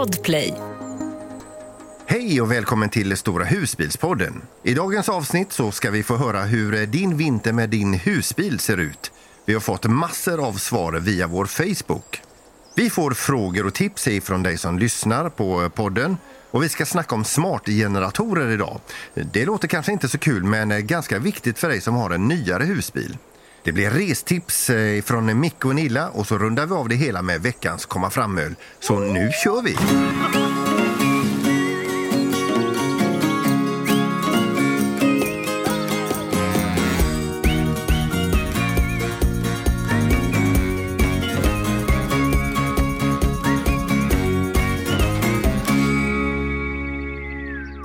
Podplay. Hej och välkommen till Stora husbilspodden. I dagens avsnitt så ska vi få höra hur eh, din vinter med din husbil ser ut. Vi har fått massor av svar via vår Facebook. Vi får frågor och tips från dig som lyssnar på eh, podden. Och vi ska snacka om smartgeneratorer idag. Det låter kanske inte så kul men eh, ganska viktigt för dig som har en nyare husbil. Det blir restips eh, från Micke och Nilla och så rundar vi av det hela med veckans komma fram-öl. Så nu kör vi!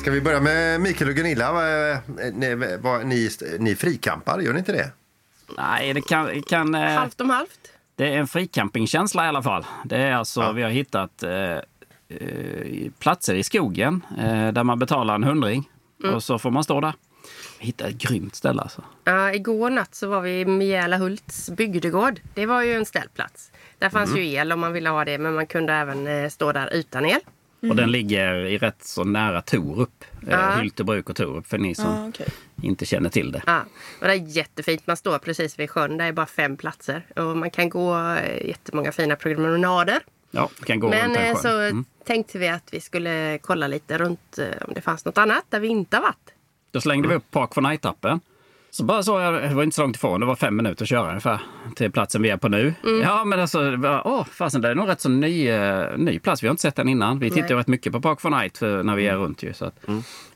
Ska vi börja med Mikael och Gunilla? Eh, ni, ni, ni frikampar, gör ni inte det? Nej, det kan... kan eh, Halvt om halvt. det är en fricampingkänsla i alla fall. Det är alltså, Ja. vi har hittat eh, eh, platser i skogen eh, där man betalar en hundring och så får man stå där. Vi hittade ett grymt ställe alltså. Ja, igår natt så var vi i Mjälahults bygdegård. Det var ju en ställplats. Där fanns ju el om man ville ha det, men man kunde även eh, stå där utan el. Och den ligger i rätt så nära Torup. Eh, Ja. Hyltebruk och Torup för ni som Ja, okej. inte känner till det. Ja, och det är jättefint. Man står precis vid sjön. Det är bara fem platser. Och man kan gå eh, jättemånga fina promenader. Ja, kan gå Men runt eh, så Mm. tänkte vi att vi skulle kolla lite runt om det fanns något annat där vi inte har varit. Då slängde vi upp Park for Night-appen. Så bara så jag, det var inte så långt ifrån, det var fem minuter att köra ungefär till platsen vi är på nu. Ja men alltså, det var- åh fasen det är nog rätt så ny, eh, ny plats, vi har inte sett den innan. Vi tittar ju rätt mycket på Park for Night för, när vi är runt ju. Så att,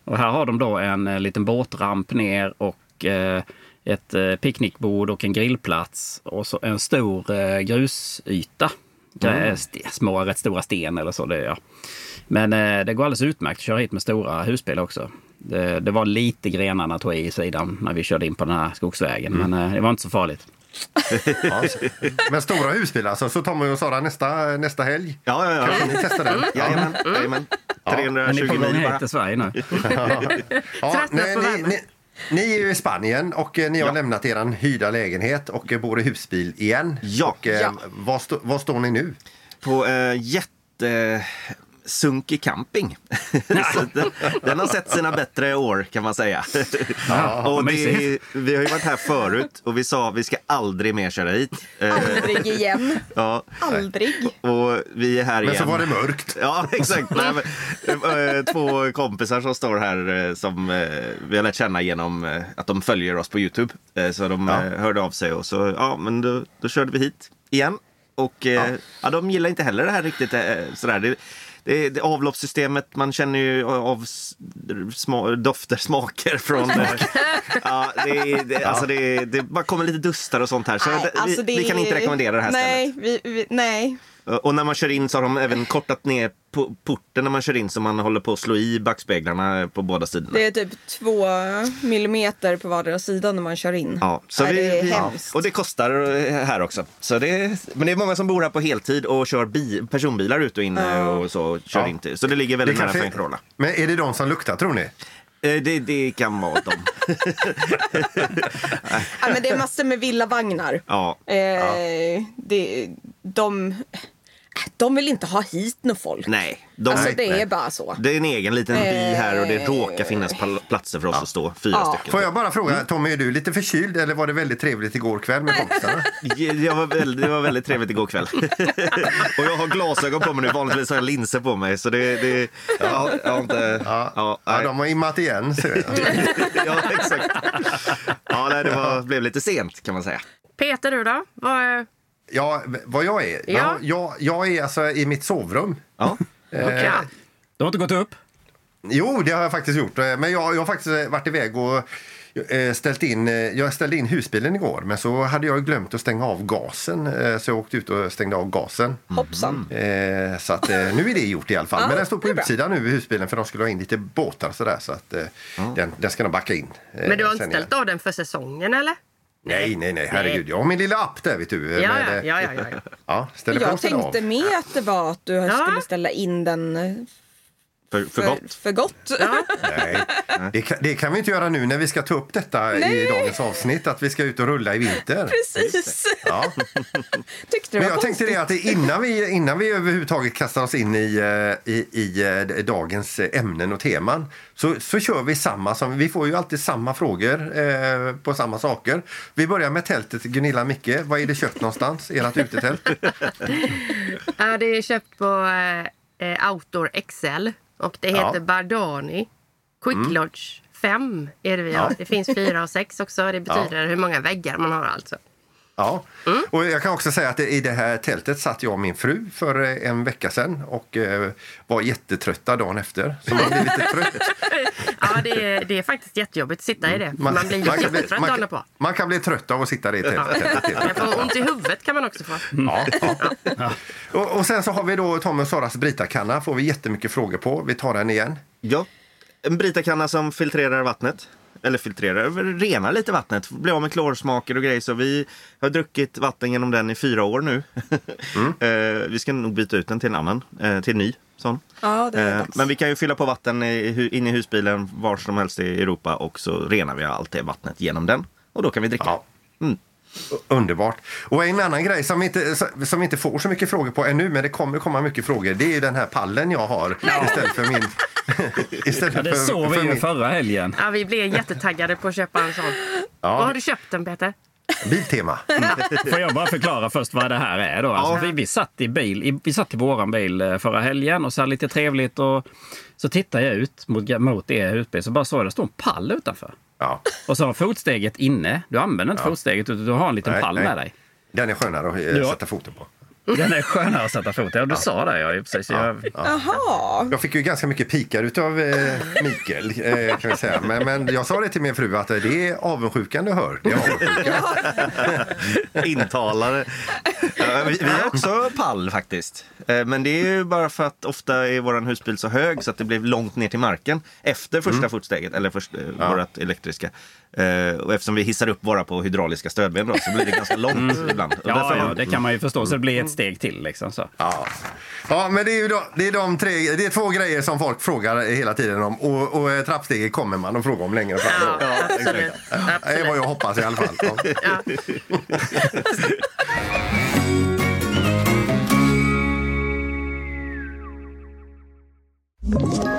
Och här har de då en eh, liten båtramp ner och eh, ett eh, picknickbord och en grillplats och så en stor eh, grusyta. St- små, rätt stora sten eller så. Det, ja. Men eh, det går alldeles utmärkt att köra hit med stora husbilar också. Det, det var lite grenarna tog i i sidan när vi körde in på den här skogsvägen. Men eh, det var inte så farligt. Ja, men stora husbilar, så, så tar man ju och Sara nästa, nästa helg. Ja, ja, ja. Kanske ni testar den? Jajamän, jajamän. Men ni är 320 på gång mil hit bara. till Sverige nu. Ja, Tröttnat nej, på ni, ni, ni är ju i Spanien och eh, ni har lämnat er hyrda lägenhet och bor i husbil igen. Ja. Och, eh, Ja. Var, stå, var står ni nu? På eh, jätte... Sunkig camping. Den, den har sett sina bättre år kan man säga. och vad det, vi har ju varit här förut och vi sa att vi ska aldrig mer köra hit. Eh, Aldrig igen. ja, Aldrig. och vi är här Men igen. så var det mörkt. Ja, exakt. Nej, men, eh, två kompisar som står här eh, som vi har lärt känna genom att de följer oss på Youtube. Så de Ja. hörde av sig och så, ja, men då, då körde vi hit igen. Och eh, ja. de gillar inte heller det här riktigt sådär. Det, det, det avloppssystemet, man känner ju av sma, dofter, smaker från... eh, ja, det, det, alltså det, det bara kommer lite dustar och sånt här. Så Nej, det, alltså vi, det- vi kan inte rekommendera det här nej, stället. vi, vi, nej. Och när man kör in så har de även kortat ner po- porten när man kör in så man håller på att slå i backspeglarna på båda sidorna. Det är typ två millimeter på vardera sida när man kör in. Ja, så Nej, vi, det är vi, hemskt. och det kostar eh, här också. Så det, men det är många som bor här på heltid och kör bi, personbilar ut och in eh, och så kör Ja. in till. Så det ligger Det väldigt nära kanske- för en Corolla. Men är det de som luktar tror ni? Eh, Det, det kan vara dem. Ja, men det är massor med villavagnar. Ja. Eh, det, de, de vill inte ha hit något folk. Nej, de, alltså det nej. är bara så. det är en egen liten by här och det Eh. råkar finnas platser för oss att stå fyra Ja. stycken. Får jag bara fråga, Tommy, är du lite förkyld eller var det väldigt trevligt igår kväll med kompisarna? Det var, väldigt, det var väldigt trevligt igår kväll. och jag har glasögon på mig nu, vanligtvis har jag linser på mig. Så det... det ja, jag har inte... Ja, Ja, ja, de har immat igen. ser jag. ja exakt. Ja, nej, det var, blev lite sent kan man säga. Peter, du då? Vad, Ja, vad jag är? Ja. Ja. jag, jag är alltså i mitt sovrum. Ja. Eh, ja. Du har inte gått upp? Jo, det har jag faktiskt gjort. Eh, Men jag, jag har faktiskt varit iväg och eh, ställt in, eh, jag ställde in husbilen igår men så hade jag glömt att stänga av gasen eh, så jag åkte ut och stängde av gasen. Hoppsan. Eh, Så att, eh, nu är det gjort i alla fall. Ja, Men den står på utsidan nu i husbilen för de skulle ha in lite båtar och sådär. Så att eh, den, den ska de backa in. eh, Men du har inte ställt igen. av den för säsongen eller? Nej, nej, nej, herregud. Jag har min lilla app där vet du. Ja, ja, ja, ja, ja, ja. ställer Jag tänkte med att det var att du Ja. skulle ställa in den För, för gott. För gott. Nej, det kan, det kan vi inte göra nu när vi ska ta upp detta i dagens avsnitt, att vi ska ut och rulla i vinter. Precis. Ja. Tyckte det Men var jag tänkte konstigt. det att innan vi, innan vi överhuvudtaget kastar oss in i, eh, i, i eh, dagens ämnen och teman så, så kör vi samma. Som, vi får ju alltid samma frågor eh, på samma saker. Vi börjar med tältet. Gunilla Micke, vad är det köpt någonstans? Ert utetält? Ja, det är köpt på eh, eh, Outdoor XL och det Ja. heter Bardani. Quick Lodge 5 är det vi har. Det finns 4 och 6 också. Det betyder hur många väggar man har alltså. Ja, och jag kan också säga att i det här tältet satt jag och min fru för eh, en vecka sedan och eh, var jättetrötta dagen efter. Så man blir lite trött. Ja, det är, det är faktiskt jättejobbigt att sitta i det. Man, blir kan bli, jättetrött man, dagen kan, på. man kan bli trött av att sitta i det tältet. Man får ont i huvudet kan man också få. Ja, ja. Och, och sen så har vi då Tommy och Saras Brita-kanna. får vi jättemycket frågor på. Vi tar den igen. Ja. En Brita-kanna som filtrerar vattnet. Eller filtrerar, renar lite vattnet. Blir av med klorsmaker och grejer. Så vi har druckit vatten genom den i fyra år nu. Eh, vi ska nog byta ut den till en annan, eh, till en ny sån. Ja, det är Eh. Men vi kan ju fylla på vatten i, hu- in i husbilen var som helst i Europa och så renar vi allt det vattnet genom den. Och då kan vi dricka. Ja. U- Underbart. Och en annan grej som vi, inte, som inte får så mycket frågor på ännu, men det kommer komma mycket frågor, det är ju den här pallen jag har istället för min... istället Ja, det för, såg vi ju min förra helgen. Ja, vi blev jättetaggade på att köpa en sån. Var har du köpt den Peter? Biltema. Får jag bara förklara först vad det här är då? Alltså, vi, vi satt i bil, i, vi satt i våran bil eh, förra helgen och så här lite trevligt och så tittar jag ut mot, mot er husbil så bara såg jag det står en pall utanför. Ja. Och så har fotsteget inne. Du använder inte fotsteget utan du har en liten Nej, pall nej. med dig. Den är skönare att eh, Ja. sätta foten på. Den är skönare att sätta foten. Ja, du sa det ja, precis. Jag, Jaha. Jag fick ju ganska mycket pikar utav eh, Mikael, eh, kan jag säga. Men, men jag sa det till min fru att eh, det är avundsjukan du hör. Det är avundsjukan. Intalare. Ja, vi, vi har också pall faktiskt. Eh, Men det är ju bara för att ofta är vår husbil så hög så att det blir långt ner till marken efter första fotsteget, eller först, eh, vårat elektriska. Eh, Och eftersom vi hissar upp våra på hydrauliska stödben då, så blir det ganska långt ibland. Och ja, därför- ja, det kan man ju förstå. Så det blir ett steg till liksom. Så. Ja. ja, men det är ju då, det är de tre, det är två grejer som folk frågar hela tiden om. Och, och eh, trappsteget kommer man att fråga om längre fram. Ja, då. absolut. Det är vad absolut. jag hoppas i alla fall. Ja. Ja.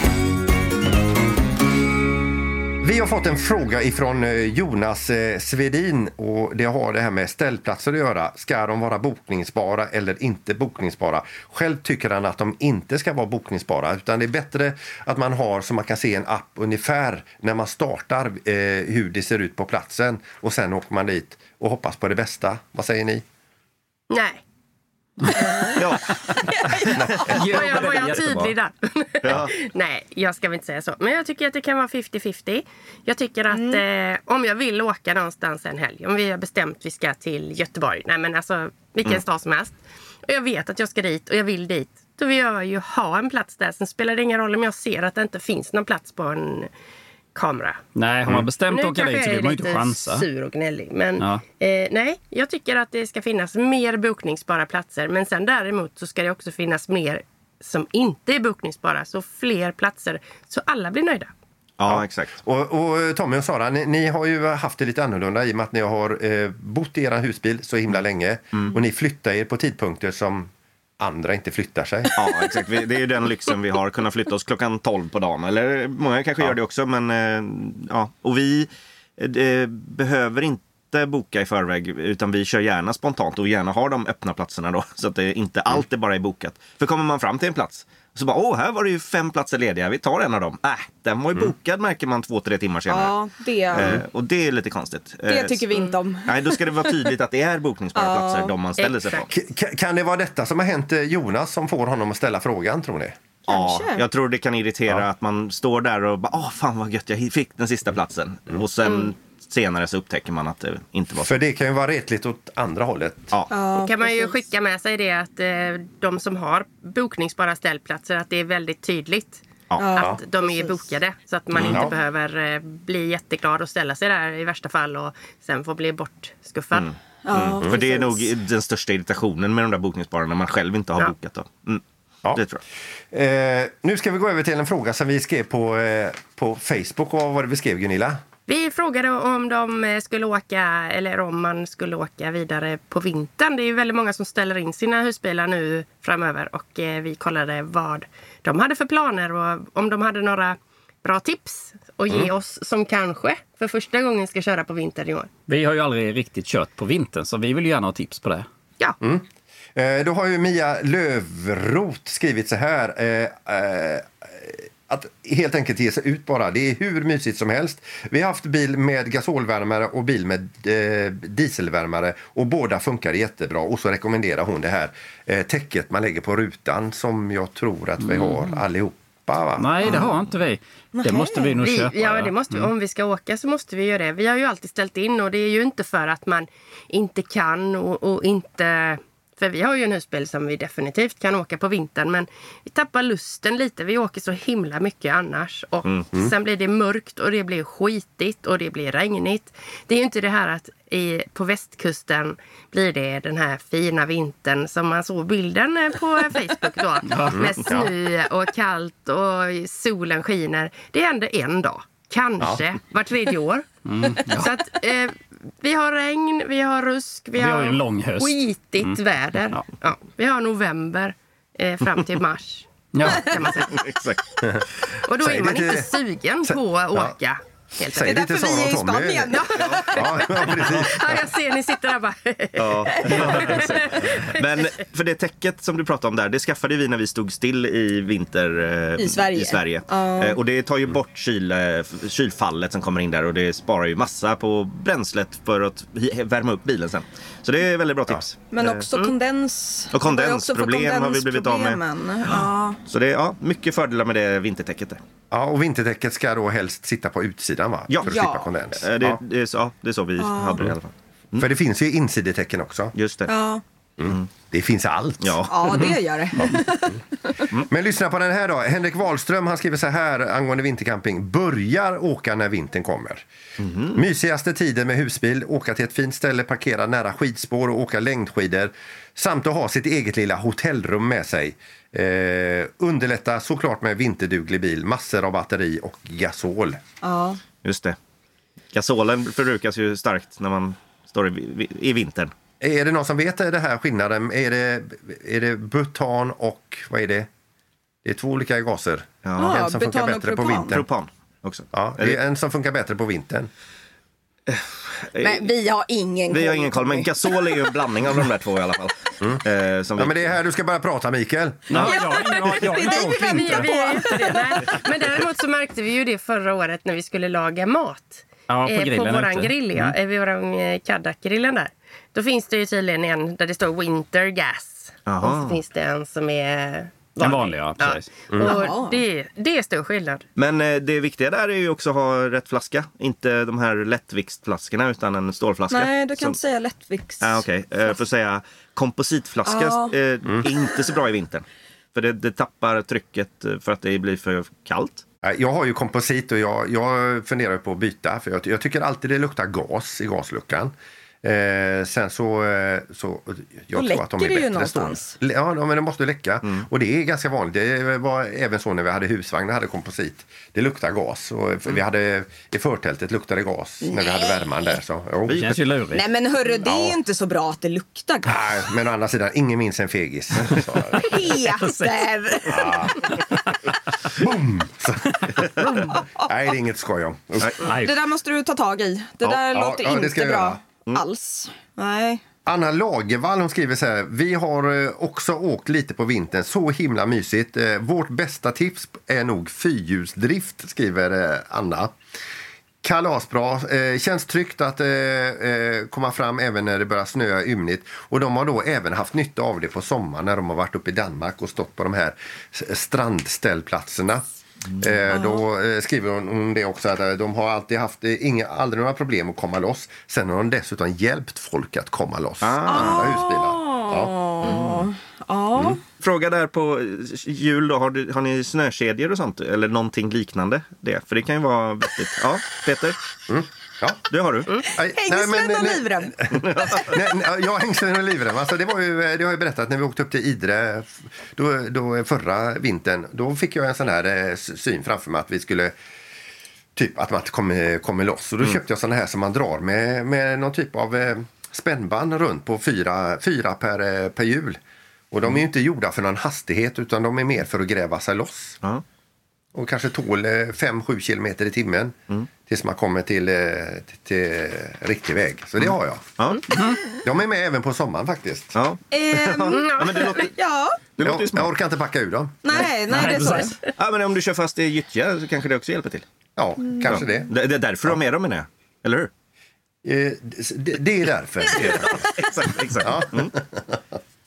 Vi har fått en fråga ifrån eh, Jonas eh, Svedin och det har det här med ställplatser att göra. Ska de vara bokningsbara eller inte bokningsbara? Själv tycker han att de inte ska vara bokningsbara utan det är bättre att man har så man kan se en app ungefär när man startar eh, hur det ser ut på platsen och sen åker man dit och hoppas på det bästa. Vad säger ni? Nej. Ja. Var jag, var jag tydlig där? Ja. Nej, jag ska väl inte säga så. Men jag tycker att det kan vara 50-50. Jag tycker att eh, om jag vill åka någonstans en helg, om vi har bestämt att vi ska till Göteborg, nej men alltså vilken stad som helst. Och jag vet att jag ska dit och jag vill dit. Då vill jag ju ha en plats där. Sen spelar det ingen roll om jag ser att det inte finns någon plats på en kamera. Nej, har man bestämt att Nu åka dit så jag vill är man ju inte lite chansa. sur och gnällig. Men Ja. eh, nej, jag tycker att det ska finnas mer bokningsbara platser. Men sen däremot så ska det också finnas mer som inte är bokningsbara. Så fler platser så alla blir nöjda. ja, exakt. Och, och Tommy och Sara, ni, ni har ju haft det lite annorlunda i och med att ni har eh, bott i er husbil så himla länge och ni flyttar er på tidpunkter som andra inte flyttar sig. Ja, exakt. Det är ju den lyxen vi har, kunna flytta oss klockan 12 på dagen. Eller många kanske gör det också, men eh, ja. Och vi eh, behöver inte boka i förväg, utan vi kör gärna spontant och gärna har de öppna platserna då. Så att det inte allt är bara är bokat. För kommer man fram till en plats så bara, åh, här var det ju fem platser lediga, vi tar en av dem. Äh, den var ju bokad märker man två, tre timmar senare. Ja, det, Eh, och det är lite konstigt. det Eh, tycker vi inte om. Nej, då ska det vara tydligt att det är bokningsbara platser de man ställer sig på. K- kan det vara detta som har hänt eh, Jonas som får honom att ställa frågan, tror ni? Ja, jag tror det kan irritera att man står där och bara, åh fan vad gött, jag fick den sista platsen. Mm. Och sen senare så upptäcker man att det inte var så. För det kan ju vara retligt åt andra hållet. Ja. Ja, kan man ju skicka med sig det att eh, de som har bokningsbara ställplatser att det är väldigt tydligt. Ja. Att de är bokade så att man inte Ja. behöver eh, bli jätteglad och ställa sig där i värsta fall och sen få bli bortskuffad. Ja, För det är nog den största irritationen med de där bokningsbara när man själv inte har Ja. bokat. Då. Mm. Ja. Det tror jag. Eh, nu ska vi gå över till en fråga som vi skrev på, eh, på Facebook. Och vad var det vi skrev, Gunilla? Vi frågade om de eh, skulle åka eller om man skulle åka vidare på vintern. Det är ju väldigt många som ställer in sina husbilar nu framöver och eh, vi kollade vad de hade för planer och om de hade några bra tips att ge oss som kanske för första gången ska köra på vintern i år. Vi har ju aldrig riktigt kört på vintern så vi vill ju gärna ha tips på det. Ja, Eh, då har ju Mia Lövrot skrivit så här. Att helt enkelt ge sig ut bara. Det är hur mysigt som helst. Vi har haft bil med gasolvärmare och bil med eh, dieselvärmare och båda funkar jättebra. Och så rekommenderar hon det här eh, täcket man lägger på rutan som jag tror att vi har allihopa. Va? Nej, det har inte vi. Det måste vi nog vi, köpa. ja det måste vi, om vi ska åka så måste vi göra det. Vi har ju alltid ställt in och det är ju inte för att man inte kan och, och inte... För vi har ju en husbil som vi definitivt kan åka på vintern men vi tappar lusten lite. Vi åker så himla mycket annars. Och sen blir det mörkt och det blir skitigt och det blir regnigt. Det är ju inte det här att i, på västkusten blir det den här fina vintern som man såg bilden eh, på Facebook då. Med snö och kallt och solen skiner. Det händer en dag. Kanske var tredje år. Så att eh, vi har regn, vi har rusk, vi, Vi har ju en lång höst. skitigt väder. Ja. Ja. vi har november eh, fram till mars. Ja. Kan man säga. Exakt. Och då Säg är man inte sugen på att ja. åka. Helt Säg är i Sara och Tommy. Spanien. Ja, ja, precis. Ja, jag ser ni sitter där bara. Ja. Men för det täcket som du pratade om där, det skaffade vi när vi stod still i vinter eh, I Sverige. I Sverige. Ja. Eh, Och det tar ju bort kyl, eh, kylfallet som kommer in där och det sparar ju massa på bränslet för att värma upp bilen sen. Så det är väldigt bra tips. Men också kondens. Och kondensproblem har vi blivit av med. Ja. Så det är ja, mycket fördelar med det vintertäcket där. Ja, och vinterdäcket ska då helst sitta på utsidan va? Ja. för att Ja. slippa kondens. Eh, Det, Ja. det, är, så, ja, det är så vi hade det i alla fall. För det finns ju insidetecken också. Just det. Ja. Det finns allt. Ja. ja, det gör det. Men lyssna på den här då. Henrik Wahlström han skriver så här angående vintercamping. Börjar åka när vintern kommer. Mysigaste tiden med husbil, åka till ett fint ställe, parkera nära skidspår och åka längdskidor. Samt att ha sitt eget lilla hotellrum med sig. Eh, underlätta såklart med vinterduglig bil, massor av batteri och gasol. Ja. Just det. Gasolen förbrukas ju starkt när man står i, i vintern. Är det någon som vet det här skillnaden? Är det, är det butan och vad är det? Det är två olika gaser. Ja. en som funkar bättre på vintern. Propan också. Ja, det är en som funkar bättre på vintern. Men vi har ingen Vi har ingen koll, men gasol är ju en blandning av de där två i alla fall. Eh, som vi... Ja, men det är här du ska börja prata, Mikael. Ja, ja, ja, ja, Det är dig vi är inte det, nej. Men däremot så märkte vi ju det förra året när vi skulle laga mat. Ja, på Eh, på våran grill, ja. Mm. Våran eh, Kadak-grillen där. Då finns det ju tydligen en där det står Winter Gas. Jaha. Och så finns det en som är En vanlig, ja, precis. Jaha. Och det, det är stor skillnad. Men eh, det viktiga där är ju också att ha rätt flaska. Inte de här lättviktsflaskorna utan en stålflaska. Nej, du kan Som- inte säga lättvikt. Ah, Okej, eh, för att säga kompositflaska Ja. eh, är inte så bra i vintern. För det, det tappar trycket eh, för att det blir för kallt. Jag har ju komposit och jag, jag funderar på att byta. För jag, jag tycker alltid det luktar gas i gasluckan. Eh, sen så... eh, så jag Då tror att de är ju bättre stående. någonstans. Le- Ja, de- men det måste läcka. Och det är ganska vanligt. Det var även så när vi hade husvagn och hade komposit. Det luktar gas. Och för vi hade, I förtältet luktade gas när vi hade värman där. Så, jo. Det känns ju lurigt. Nej men hörru, det är ju inte så bra att det luktar gas. Nej, men å andra sidan, ingen minns en fegis. Peter! boom! Så, nej, det är inget skoj om. Nej. Det där måste du ta tag i. Det Ja, där ja, låter ja, det inte bra göra. alls. Nej. Anna Lagervall hon skriver så här. Vi har eh, också åkt lite på vintern. Så himla mysigt. Eh, Vårt bästa tips är nog fyrhjulsdrift, skriver eh, Anna. Kalasbra. Eh, känns tryggt att eh, eh, komma fram även när det börjar snöa ymnigt. Och de har då även haft nytta av det på sommaren när de har varit uppe i Danmark och stått på de här strandställplatserna. Eh, då eh, skriver hon om det också att eh, de har alltid haft eh, inga, aldrig några problem att komma loss. Sen har de dessutom hjälpt folk att komma loss. Andra husbilar. Ja. Ja. Fråga där på jul då, har, du, har ni snökedjor och sånt? Eller någonting liknande? Det, för det kan ju vara vettigt. Ja, Peter? Ja. Det har du? Nej, Hängslen och livrem. jag hängslade och livrem. Alltså, det, var ju, det har jag berättat när vi åkte upp till Idre då, då, förra vintern. Då fick jag en sån här eh, syn framför mig att vi skulle Typ att man kommer, kommer loss. Och då köpte jag såna här som man drar med, med någon typ av eh, spännband runt på fyra, fyra per, eh, per hjul. Och de är ju inte gjorda för någon hastighet utan de är mer för att gräva sig loss. Ja. Och kanske tål 5-7 kilometer i timmen tills man kommer till, eh, till, till riktig väg. Så det har jag. Ja. De är med även på sommaren faktiskt. ja. Ehm, ja men det låter, ja, det låter Jag, jag orkar inte packa ur dem. nej, nej, det är så. Ja, men om du kör fast i gyttja så kanske det också hjälper till. Ja, kanske det. Det, det är därför du har med dem menar jag. Eller hur? Eh, det. Det är därför. Det är därför. exakt, exakt.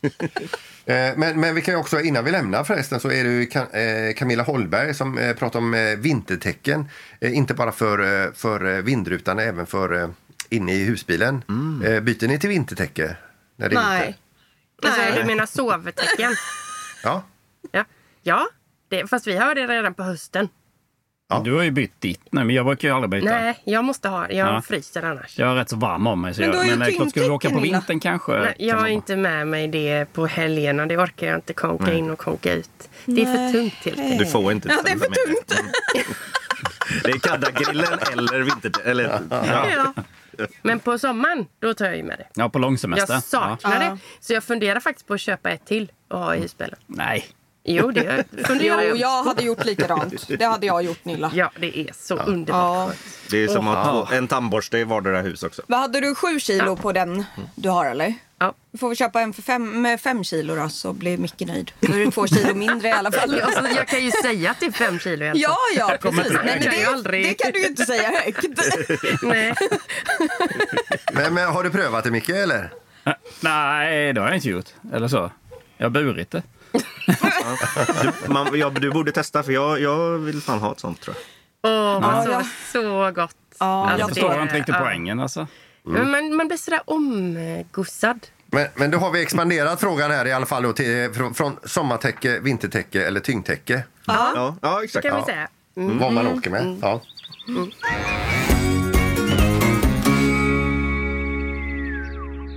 Mm. Eh, Men, men vi kan ju också, innan vi lämnar förresten, så är det ju eh, Camilla Holberg som eh, pratar om vintertecken. Inte bara för, för vindrutan, även för inne i husbilen. Eh, Byter ni till vintertäcke? När det är Nej. Alltså, Nej. du menar sovtecken? Ja. Ja, ja det, fast vi har det redan på hösten. Ja. Du har ju bytt ditt nu, men jag brukar ju aldrig byta. Nej, jag måste ha Jag Ja. fryser annars. Jag är rätt så varm om mig. Så Men du jag, men klart, ska vi åka på vintern kanske? Nej, jag har inte med mig det på helgerna. Det orkar jag inte konka in och konka ut. Det är för Nej. tungt helt enkelt. Du får inte Ja, det är för tungt. Det är kaddagrillen eller vinter... Eller, ja. Ja. Men på sommaren, då tar jag ju med det. Ja, på långsemester. Jag saknar Ja. det. Så jag funderar faktiskt på att köpa ett till och ha i husbilen. Nej. Jo, det funderar Jo, jag. jag hade gjort likadant. Det hade jag gjort, Nilla. Ja, det är så underbart Ja. Det är som att ha en tandborste i vardera hus också. Vad hade du? Sju kilo på den du har, eller? Ja. Du får vi köpa en för fem, med fem kilo då, så blir Micke nöjd. Då är det två kilo mindre i alla fall. Alltså, jag kan ju säga att det är fem kilo fall. Ja, ja, precis. Nej, men det, aldrig- det kan du ju inte säga högt. Nej. Men, men har du prövat det Micke eller? Nej, det har jag inte gjort. Eller så. Jag har burit det. Du, man, ja, du borde testa för jag, jag vill fan ha ett sånt tror jag. Åh, man Ja. sover så gott. Ja, Jag jag förstår det- inte riktigt ja. poängen alltså. Men man, man blir sådär omgussad. Men, men då har vi expanderat frågan här i alla fall då till, från, från sommartäcke, vintertäcke eller tyngdtäcke. Ja, ja exakt. kan vi Ja. säga. Vad man åker med. Ja.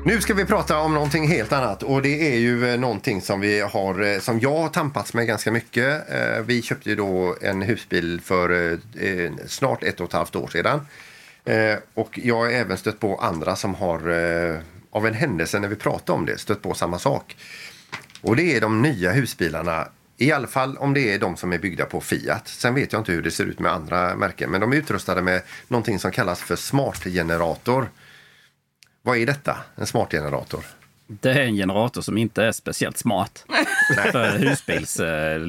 Nu ska vi prata om någonting helt annat och det är ju eh, någonting som vi har, eh, som jag har tampats med ganska mycket. Eh, vi köpte ju då en husbil för snart ett och ett halvt år sedan. Och jag har även stött på andra som har, av en händelse när vi pratar om det, stött på samma sak. Och det är de nya husbilarna. I alla fall om det är de som är byggda på Fiat. Sen vet jag inte hur det ser ut med andra märken. Men de är utrustade med någonting som kallas för smartgenerator. Vad är detta? En smartgenerator? Det är en generator som inte är speciellt smart för husbils, eh,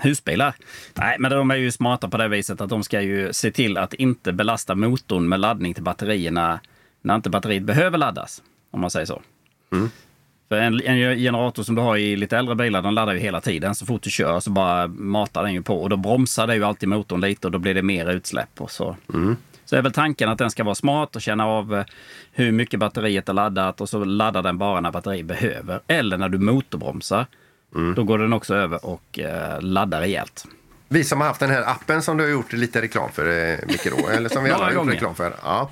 husbilar. Nej, men de är ju smarta på det viset att de ska ju se till att inte belasta motorn med laddning till batterierna när inte batteriet behöver laddas. Om man säger så. För en, en generator som du har i lite äldre bilar, den laddar ju hela tiden. Så fort du kör så bara matar den ju på och då bromsar det ju alltid motorn lite och då blir det mer utsläpp. Och så. Så är väl tanken att den ska vara smart och känna av eh, hur mycket batteriet är laddat och så laddar den bara när batteriet behöver. Eller när du motorbromsar. Då går den också över och eh, laddar rejält. Vi som har haft den här appen som du har gjort lite reklam för, eh, Micke, då, eller som vi alla har gjort reklam för. Ja.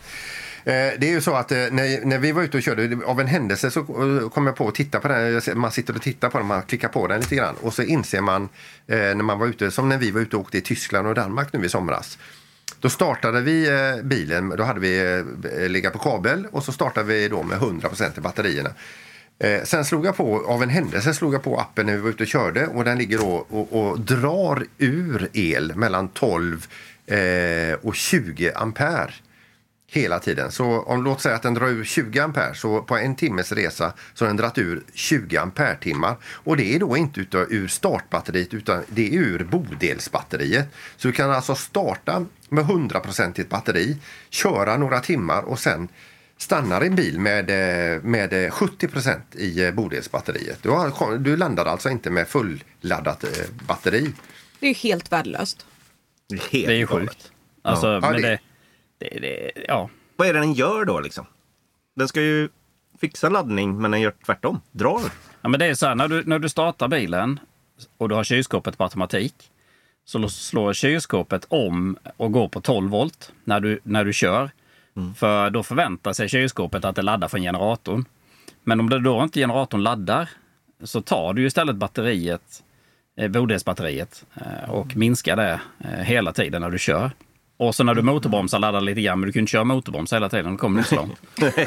Det är ju så att när, när vi var ute och körde, av en händelse så kom jag på att titta på den. Man sitter och tittar på den, man klickar på den lite grann och så inser man när man var ute, som när vi var ute och åkte i Tyskland och Danmark nu i somras. Då startade vi eh, bilen, då hade vi eh, legat på kabel och så startade vi då med 100% i batterierna. Eh, sen slog jag på, av en händelse slog jag på appen när vi var ute och körde och den ligger då och, och drar ur el mellan 12 och 20 ampere hela tiden. Så om låt säga att den drar ur 20 ampere så på en timmes resa så har den dragit ur 20 ampere-timmar. Och det är då inte utav, ur startbatteriet utan det är ur bodelsbatteriet. Så du kan alltså starta med 100% batteri, köra några timmar och sen stannar en bil med, eh, med eh, 70% i eh, bodelsbatteriet. Du, har, du landar alltså inte med fulladdat eh, batteri. Det är ju helt värdelöst. Det är helt Det är ju sjukt. Alltså, Ja, men det- det, det, det, ja. Vad är det den gör då liksom? Den ska ju fixa laddning men den gör tvärtom. Drar. Ja, men det är så här, när du, när du startar bilen och du har kylskåpet på automatik så slår kylskåpet om och går på 12 volt när du, när du kör. För då förväntar sig kylskåpet att det laddar från generatorn. Men om det då inte generatorn laddar så tar du istället batteriet, eh, bodelsbatteriet eh, och minskar det eh, hela tiden när du kör. Och så när du motorbromsar laddar lite grann, men du kan inte köra motorbroms hela tiden, då kommer du inte så långt.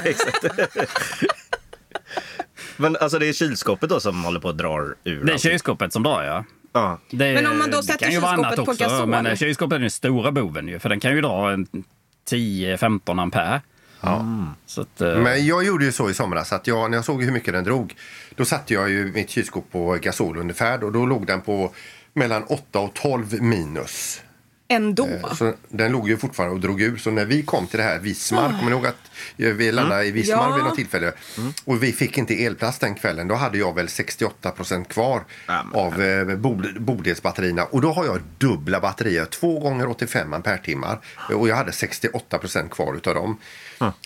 Men alltså det är kylskåpet då som håller på att dra ur Det är kylskåpet som drar ja. Ja. Det, Men om man då sätter kan ju vara kylskåpet på också, gasol? Men eh, kylskåpet är den stora boven ju, för den kan ju dra en 10-15 ampere. Så att, eh, Men jag gjorde ju så i somras att jag, när jag såg hur mycket den drog då satte jag ju mitt kylskåp på gasol ungefär och då låg den på mellan 8 och 12 minus. Ändå. Så den låg ju fortfarande och drog ur. Så när vi kom till det här Vismar, kommer ni ihåg att eh, vi landade i Vismar Ja. vid något tillfälle och vi fick inte elplats den kvällen. Då hade jag väl 68 procent kvar men- av eh, bod- bodelsbatterierna. Och då har jag dubbla batterier, två gånger 85 ampere-timmar. Och jag hade 68 procent kvar utav dem.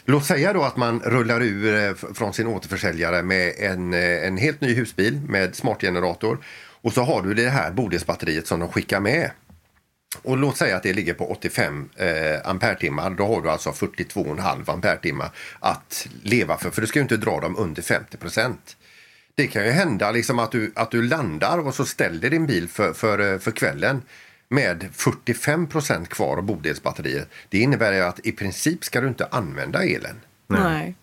Låt säga då att man rullar ur eh, från sin återförsäljare med en, eh, en helt ny husbil med smartgenerator. Och så har du det här bodelsbatteriet som de skickar med. Och låt säga att det ligger på 85 eh, ampere-timmar. Då har du alltså 42,5 ampere-timmar att leva för. För du ska ju inte dra dem under 50 procent. Det kan ju hända liksom att, du, att du landar och så ställer din bil för, för, eh, för kvällen med 45 procent kvar av bodelsbatteriet. Det innebär ju att i princip ska du inte använda elen. Nej.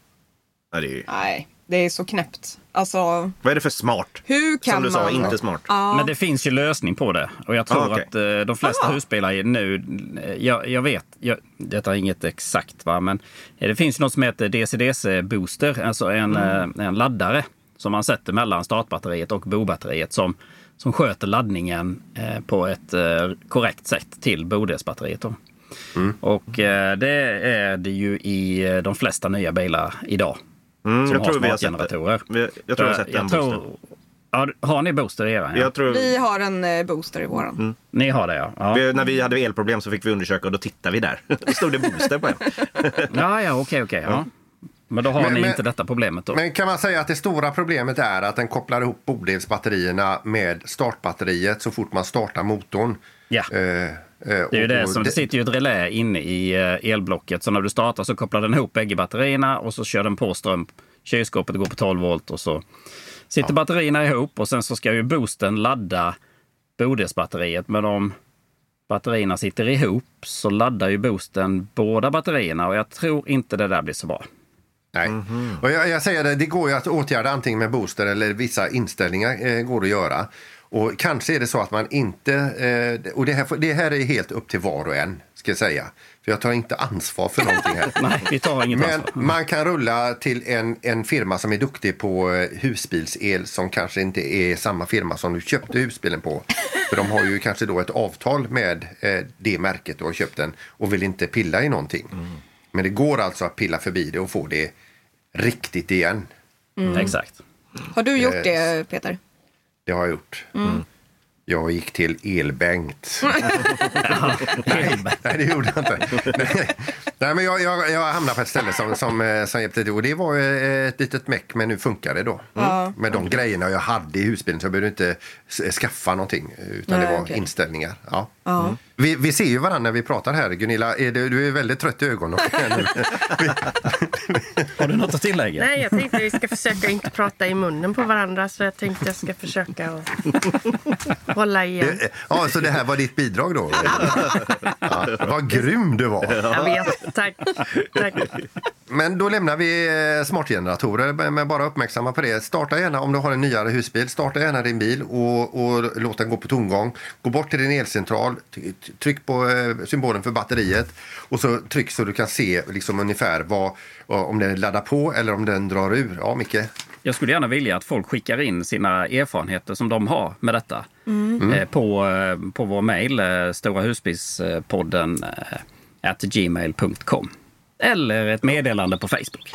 Nej, det är så knäppt. Alltså, Vad är det för smart? hur kan Som du sa, man... inte smart. Men det finns ju lösning på det. Och jag tror Ah, okej. att eh, de flesta Ah. husbilar nu... eh, Jag, jag vet, jag, detta är inget exakt va, men eh, det finns något som heter DC-DC-booster. Alltså en, eh, en laddare som man sätter mellan startbatteriet och bobatteriet som, som sköter laddningen eh, på ett eh, korrekt sätt till bodelsbatteriet. Då. Och eh, det är det ju i de flesta nya bilar idag. Mm, som jag har tror vi har sett det. smartgeneratorer. Vi- Jag tror jag har sett jag en tror, booster. ja, Har ni booster i era? Ja. Tror... Vi har en eh, booster i våran. Ni har det ja. ja. Vi, när vi hade elproblem så fick vi undersöka och då tittade vi där. Då stod det booster på en. Ja, ja, okej, okej. ja. Men då har Men- ni men- inte detta problemet då? Men kan man säga att det stora problemet är att den kopplar ihop bodelsbatterierna med startbatteriet så fort man startar motorn. Ja. Eh, Det är ju det som, det sitter ju ett relä inne i eh, elblocket. Så när du startar så kopplar den ihop bägge batterierna och så kör den på ström. Kylskåpet går på 12 volt och så sitter batterierna ihop och sen så ska ju boosten ladda bodelsbatteriet. Men om batterierna sitter ihop så laddar ju boosten båda batterierna och jag tror inte det där blir så bra. Nej. Och jag, jag säger det, det går ju att åtgärda antingen med booster eller vissa inställningar eh, går att göra. Och kanske är det så att man inte, eh, och det här, det här är helt upp till var och en, ska jag säga. För jag tar inte ansvar för någonting här. Nej, vi tar inget Men ansvar. man kan rulla till en, en firma som är duktig på eh, husbilsel som kanske inte är samma firma som du köpte husbilen på. För de har ju kanske då ett avtal med eh, det märket du har köpt den och vill inte pilla i någonting. Men det går alltså att pilla förbi det och få det riktigt igen. Exakt. Har du gjort det Peter? Det har jag gjort. Jag gick till Elbengt. nej, nej, det gjorde jag inte. Nej, men jag, jag, jag hamnade på ett ställe som, som, eh, som hjälpte till. Och det var eh, ett litet meck, men nu funkar det då. Med de grejerna jag hade i husbilen så jag behövde inte skaffa någonting. Utan Nej, det var okej. inställningar. Ja. Ja. Vi, vi ser ju varandra när vi pratar här. Gunilla, är det, du är väldigt trött i ögonen. Har du något att tillägga? Nej, jag tänkte vi ska försöka inte prata i munnen på varandra. Så jag tänkte jag ska försöka att hålla igen. ja, så det här var ditt bidrag då? Ja, vad grym du var. Jag vet. Tack. Tack. Men då lämnar vi eh, smartgeneratorer, men bara uppmärksamma på det. Starta gärna, om du har en nyare husbil, starta gärna din bil och, och låt den gå på tomgång. Gå bort till din elcentral, tryck på eh, symbolen för batteriet och så tryck så du kan se liksom ungefär vad, om den laddar på eller om den drar ur. Ja, Micke? Jag skulle gärna vilja att folk skickar in sina erfarenheter som de har med detta eh, på, eh, på vår mejl, eh, storahusbilspodden eh, at gmail.com. Eller ett meddelande på Facebook.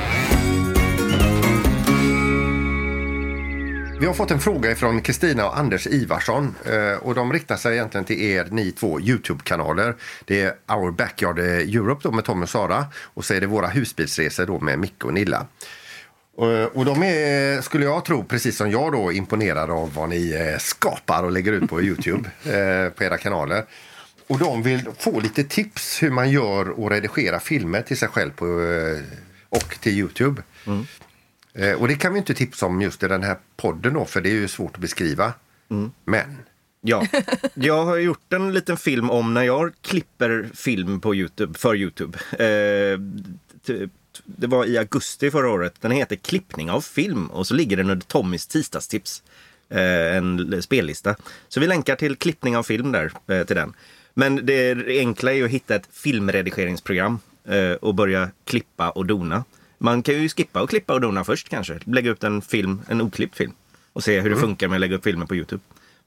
Vi har fått en fråga från Kristina och Anders Ivarsson eh, och de riktar sig egentligen till er, ni två Youtube-kanaler. Det är Our Backyard Europe då med Tommy och Sara och så är det våra husbilsresor då med Micke och Nilla. Och, och de är, skulle jag tro, precis som jag då, imponerade av vad ni eh, skapar och lägger ut på Youtube, eh, på era kanaler. Och de vill få lite tips hur man gör och redigerar filmer till sig själv på, eh, och till Youtube. Eh, och det kan vi inte tipsa om just i den här podden då, för det är ju svårt att beskriva. Men Ja, jag har gjort en liten film om när jag klipper film på Youtube, för Youtube. Eh, det var i augusti förra året. Den heter Klippning av film och så ligger den under Tommys tisdagstips. Eh, en spellista. Så vi länkar till klippning av film där, eh, till den. Men det enkla är ju att hitta ett filmredigeringsprogram eh, och börja klippa och dona. Man kan ju skippa och klippa och dona först kanske. Lägga ut en film, en oklippt film. Och se hur det funkar med att lägga upp filmer på Youtube.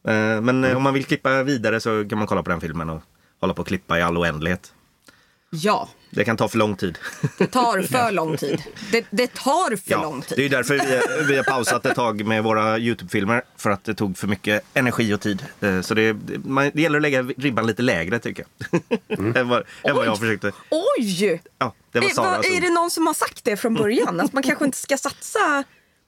Eh, Men eh, om man vill klippa vidare så kan man kolla på den filmen och hålla på och klippa i all oändlighet. Ja, Det kan ta för lång tid. det tar för lång tid. Det, det tar för lång det är tid. därför vi, vi har pausat ett tag med våra Youtube-filmer. För att det tog för mycket energi och tid. Eh, Så det, det, man, det gäller att lägga ribban lite lägre tycker jag. än, vad, än vad jag försökte. Oj! Ja, det var är, Saras är ord. det någon som har sagt det från början? Att man kanske inte ska satsa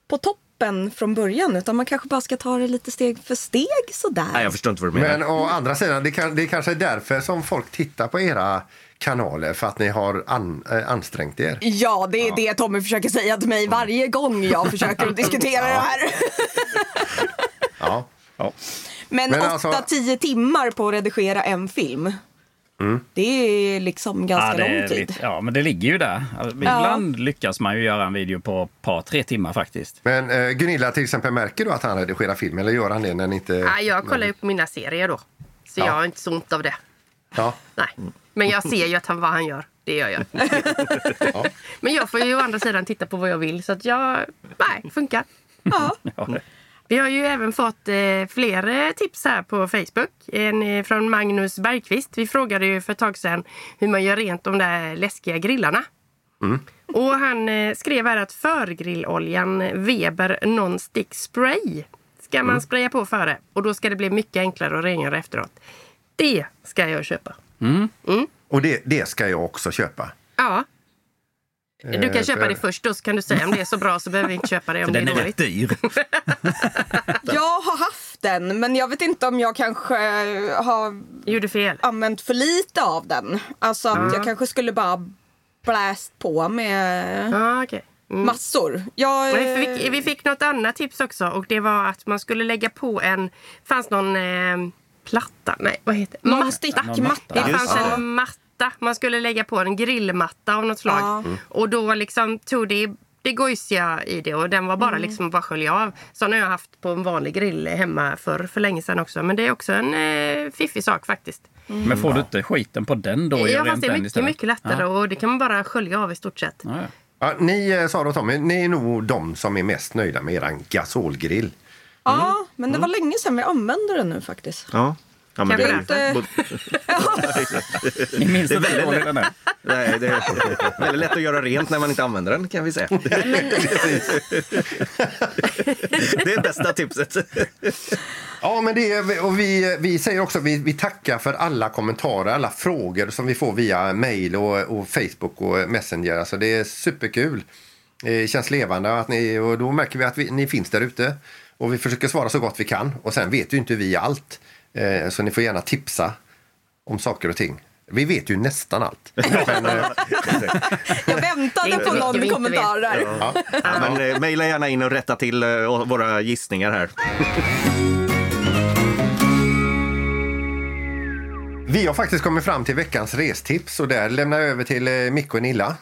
på toppen från början utan man kanske bara ska ta det lite steg för steg sådär. Nej, jag förstår inte vad du menar. Men å andra sidan, det, kan, det är kanske är därför som folk tittar på era kanaler, för att ni har an, äh, ansträngt er. Ja, det är det Tommy försöker säga till mig varje gång jag försöker diskutera det här. Ja. Men, Men 8-10 alltså- timmar på att redigera en film. Det är liksom ganska Ja, det är lång tid. lite, ja, men det ligger ju där. Alltså, Ibland lyckas man ju göra en video på ett par, tre timmar faktiskt. Men eh, Gunilla till exempel, märker du att han redigerar film eller gör han det när ni inte... Ja, jag kollar ju på mina serier då. Så Ja. jag har inte så ont av det. Ja. Nej. Men jag ser ju att han, vad han gör. Det gör jag. Men jag får ju å andra sidan titta på vad jag vill. Så att jag... Nej, funkar. Ja. Vi har ju även fått eh, fler tips här på Facebook. En eh, från Magnus Bergqvist. Vi frågade ju för ett tag sedan hur man gör rent de där läskiga grillarna. Och han eh, skrev här att förgrilloljan Weber Non-Stick Spray ska man spraya på före. Och då ska det bli mycket enklare att rengöra efteråt. Det ska jag köpa. Och det, det ska jag också köpa. Ja. Du kan Eh, köpa det först då så kan du säga om det är så bra så behöver vi inte köpa det om För det är den är dåligt. rätt dyr. Jag har haft den men jag vet inte om jag kanske har Gjorde fel. använt för lite av den. Alltså att jag kanske skulle bara bläst på med Ja, okej. Mm. massor. Jag, Vi fick, vi fick något annat tips också och det var att man skulle lägga på en... fanns någon eh, platta? Nej, vad heter det? Någon Matta. Det fanns en matta. Man skulle lägga på en grillmatta av något slag. Ja. Och då liksom tog det det gojsiga i det och den var bara liksom bara skölja av. Sån har jag haft på en vanlig grill hemma för för länge sedan också. Men det är också en eh, fiffig sak faktiskt. Men får du inte skiten på den då? Ja, fast det är mycket, istället? mycket lättare Ja. och det kan man bara skölja av i stort sett. Ja, ja. Ja, ni, eh, Sara och Tommy, ni är nog de som är mest nöjda med er gasolgrill. Ja, men det var länge sedan vi använde den nu faktiskt. Ja. Ja, men Kan det, är- berätta? Ni minns Det är inte hur väldigt dålig den är? Nej, det är väldigt lätt att göra rent när man inte använder den kan vi säga. Det är bästa tipset. Ja, men det är, och vi, vi säger också vi, vi tackar för alla kommentarer, alla frågor som vi får via mail och, och Facebook och Messenger. Alltså det är superkul. Det känns levande att ni, och då märker vi att vi, ni finns där ute. Och vi försöker svara så gott vi kan. Och sen vet ju inte vi allt. Eh, så ni får gärna tipsa om saker och ting. Vi vet ju nästan allt. Men, eh, Jag väntade på någon kommentar där. ja. Ja, men, eh, mejla gärna in och rätta till våra gissningar här. Vi har faktiskt kommit fram till veckans restips och där lämnar jag över till Micke och Nilla.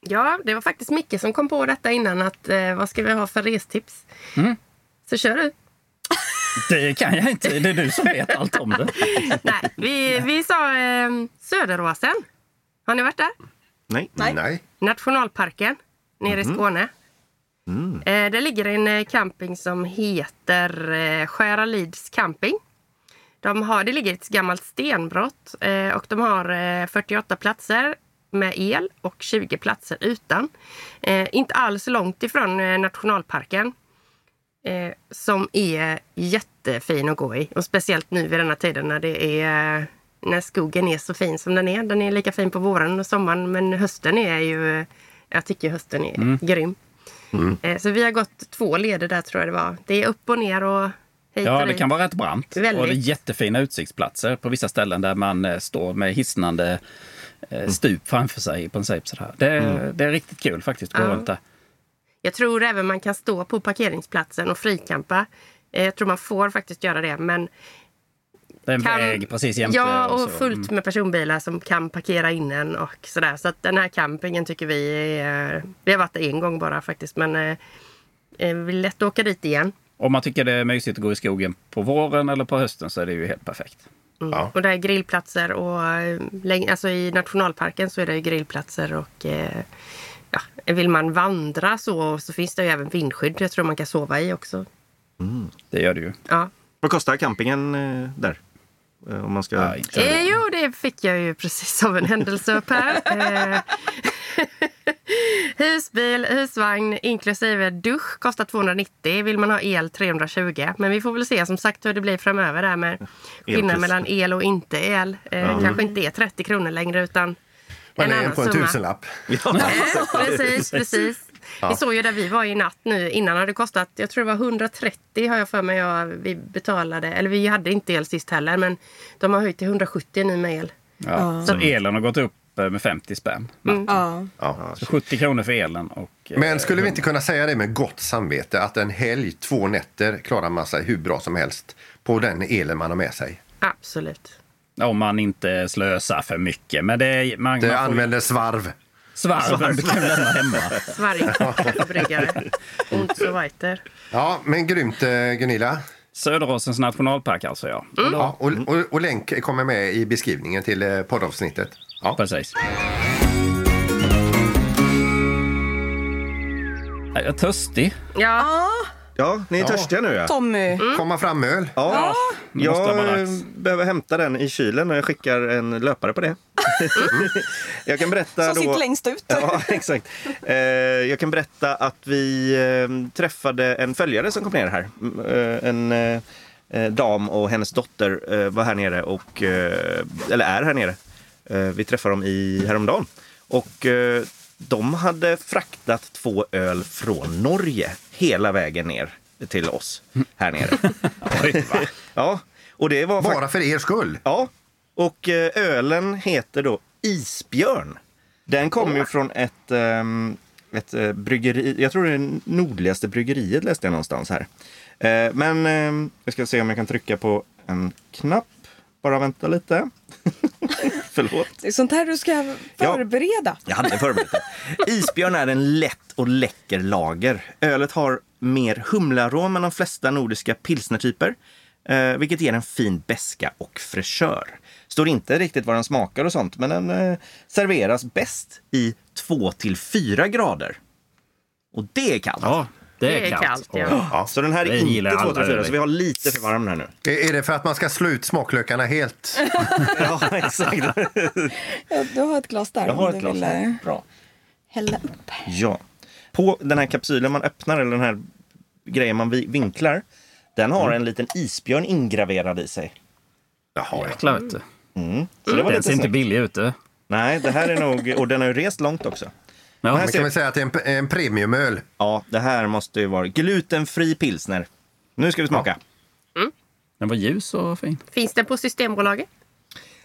Ja, det var faktiskt Micke som kom på detta innan. att eh, Vad ska vi ha för restips? Så kör du. Det kan jag inte. Det är du som vet allt om det. Nej, vi, vi sa eh, Söderåsen. Har ni varit där? Nej. Nej. Nationalparken nere i Skåne. Eh, det ligger en eh, camping som heter eh, Skäralids camping. De har, det ligger ett gammalt stenbrott eh, och de har eh, 48 platser med el och 20 platser utan. Eh, inte alls långt ifrån eh, nationalparken. Eh, som är jättefin att gå i. Och speciellt nu vid denna tiden när det är när skogen är så fin som den är. Den är lika fin på våren och sommaren men hösten är ju... Jag tycker hösten är grym. Eh, Så vi har gått två leder där tror jag det var. Det är upp och ner och hit Ja, och det kan vara rätt brant. Väldigt. Och det är jättefina utsiktsplatser på vissa ställen där man eh, står med hisnande eh, stup framför sig i princip. Sådär. Det, är- det är riktigt kul faktiskt att gå Ja. runt där. Jag tror även man kan stå på parkeringsplatsen och frikampa. Eh, Jag tror man får faktiskt göra det. Men Det är en kan, väg precis jämte. Ja, och så. fullt Mm. med personbilar som kan parkera in en och sådär. Så att den här campingen tycker vi är... Vi har varit där en gång bara faktiskt men eh, eh, vi är lätt att åka dit igen. Om man tycker det är mysigt att gå i skogen på våren eller på hösten så är det ju helt perfekt. Ja. Och det är grillplatser och eh, läng- alltså i nationalparken så är det ju grillplatser och eh, ja, vill man vandra så, så finns det ju även vindskydd jag tror man kan sova i också. Det gör det ju. Ja. Vad kostar campingen eh, där? Eh, Om man ska... Ja, Eh, jo, det fick jag ju precis av en händelse upp här. Eh, husbil, husvagn inklusive dusch kostar 290. Vill man ha el 320. Men vi får väl se som sagt hur det blir framöver där med skillnaden mellan el och inte el. Eh, Kanske inte är 30 kronor längre utan Man en är annan på en summa. tusenlapp. Eh, precis, precis. Vi såg ju där vi var i natt nu. Innan hade det kostat, jag tror det var 130 har jag för mig. Jag, vi betalade, eller vi hade inte el sist heller. Men de har höjt till 170 nu med el. Ja. Så elen har gått upp eh, med 50 spänn. Ja. Ja. Så 70 kronor för elen. Och, eh, Men skulle vi inte kunna säga det med gott samvete att en helg, två nätter, klarar man sig hur bra som helst på den elen man har med sig? Absolut. Om man inte slösar för mycket. Men det är, man, Det man får använder svarv. Svarven kan vi lämna hemma. Sverige kaffebryggare. Und so weiter. Ja, men grymt eh, Gunilla. Söderåsens nationalpark alltså ja. Mm. Ja, och, och, och länk kommer med i beskrivningen till eh, poddavsnittet. Ja. Precis. Jag är törstig. Ja, Ja, ni är törstiga nu ja. Tommy. Komma fram öl. Ja, nu måste det jag vara eh, dags. behöver hämta den i kylen och jag skickar en löpare på det. jag kan berätta Som då... sitter längst ut. Ja, exakt. Eh, jag kan berätta att vi eh, träffade en följare som kom ner här. Mm, eh, en eh, eh, dam och hennes dotter eh, var här nere och, eh, eller är här nere. Eh, vi träffade dem i häromdagen. Och eh, de hade fraktat två öl från Norge hela vägen ner till oss här nere. Oj, ja, och det var Bara för er skull. Ja, och eh, ölen heter då Isbjörn. Den kommer ju från ett, ehm, ett eh, bryggeri, jag tror det är nordligaste bryggeriet läste jag någonstans här. Eh, men ehm, jag ska se om jag kan trycka på en knapp. Bara vänta lite. Förlåt. Det är sånt här du ska förbereda. Jag hade förberett det. Isbjörn är en lätt och läcker lager. Ölet har mer humlearom än de flesta nordiska pilsnertyper. Eh, vilket ger en fin beska och fräschör. Står inte riktigt vad den smakar och sånt, men den eh, serveras bäst i 2 till 4 grader. Och det är kallt. Ja, Det är kallt. ja. Ja, så den här är Det gillar inte alla 2 till 4, öl. så vi har lite för varm här nu. Är är det för att man ska slå ut smaklökarna helt? Ja, exakt. Ja, du har ett glas där. Jag har ett glas vill, eh, Bra. Hälla upp. Ja. På den här kapsylen man öppnar, eller den här grejen man vi- vinklar, den har en liten isbjörn ingraverad i sig. Jaha, Jäklar vet du. Så det var Den ser inte snyggt. billig ut. du. Nej, det här är nog... Och den har ju rest långt också. Ja, här Man ser- kan väl säga att det är en, en premiumöl. Ja, det här måste ju vara glutenfri pilsner. Nu ska vi smaka. den var ljus och fin. Finns den på Systembolaget?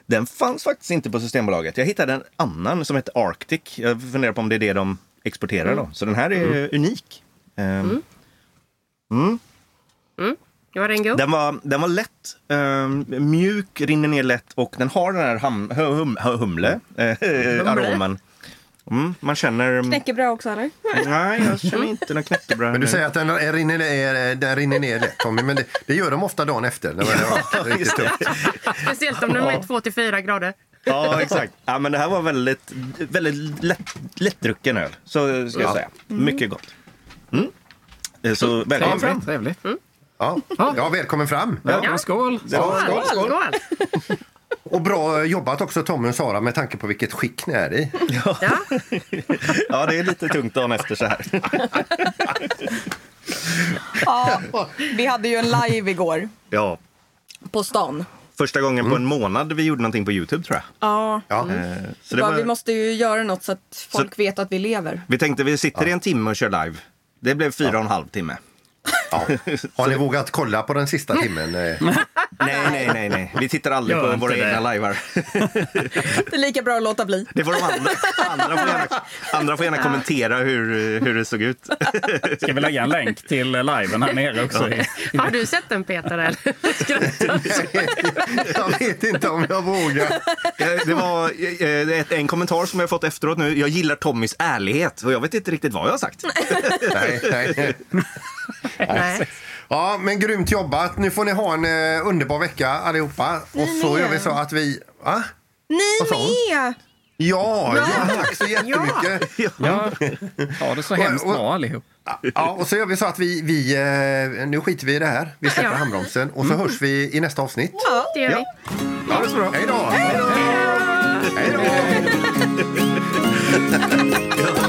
Den fanns faktiskt inte på Systembolaget. Jag hittade en annan som heter Arctic. Jag funderar på om det är det de exporterar då. Så den här är unik. Ehm, Var den god? Den var, den var lätt, ehm, mjuk, rinner ner lätt och den har den här ham, hum, hum, humle, eh, aromen. Mm, man känner... Knäckebröd också eller? Nej, jag känner inte någon knäckebröd. Men du säger att den är- rinner, ner- den rinner ner lätt Tommy, men det, det gör de ofta dagen efter. Det var riktigt tufft. Speciellt om de är 2-4 grader. Ja, exakt. Ja, men det här var väldigt, väldigt lätt, lättdrucken öl. Så ska jag Ja. säga. Mycket gott. Mm. Eh, Så välkommen fram. Trevligt. trevligt. Ja. ja, välkommen fram. Ja, men skål! Ja, skål, skål. Skål! Och bra jobbat också Tommy och Sara med tanke på vilket skick ni är i. Ja. Ja, det är lite tungt dagen efter så här. Ja, vi hade ju en live igår Ja, på stan. första gången på en månad vi gjorde någonting på Youtube tror jag. Ja, Ja. Eh, Så det var, vi måste ju göra något så att folk vet att vi lever. vi tänkte vi sitter i en timme och kör live. Det blev fyra och en halv timme. Ja. Har ni vågat kolla på den sista timmen? Nej, nej, nej, nej. Vi tittar aldrig Gör på våra det. egna livear. Det är lika bra att låta bli. Det får de andra. Andra får gärna, andra får gärna kommentera hur, hur det såg ut. Ska vi lägga en länk till liven här nere också? Har du sett den Peter? Eller? Jag vet inte om jag vågar. Eh, Det var eh, ett- en kommentar som jag fått efteråt nu. Jag gillar Tommys ärlighet. Och jag vet inte riktigt vad jag har sagt. Nej, nej. Nej. Ja, men grymt jobbat. Nu får ni ha en eh, underbar vecka allihopa. Och så med. gör vi så att vi... Va? Ni med! Ja, ja, tack så jättemycket. Ja, ha det så hemskt Och- och- bra allihop. Ja, och så gör vi så att vi... vi eh, nu skiter vi i det här. Vi släpper Ja. handbromsen och så hörs vi i nästa avsnitt. Det gör vi. Ja, det är så bra. Hej då! Hej då!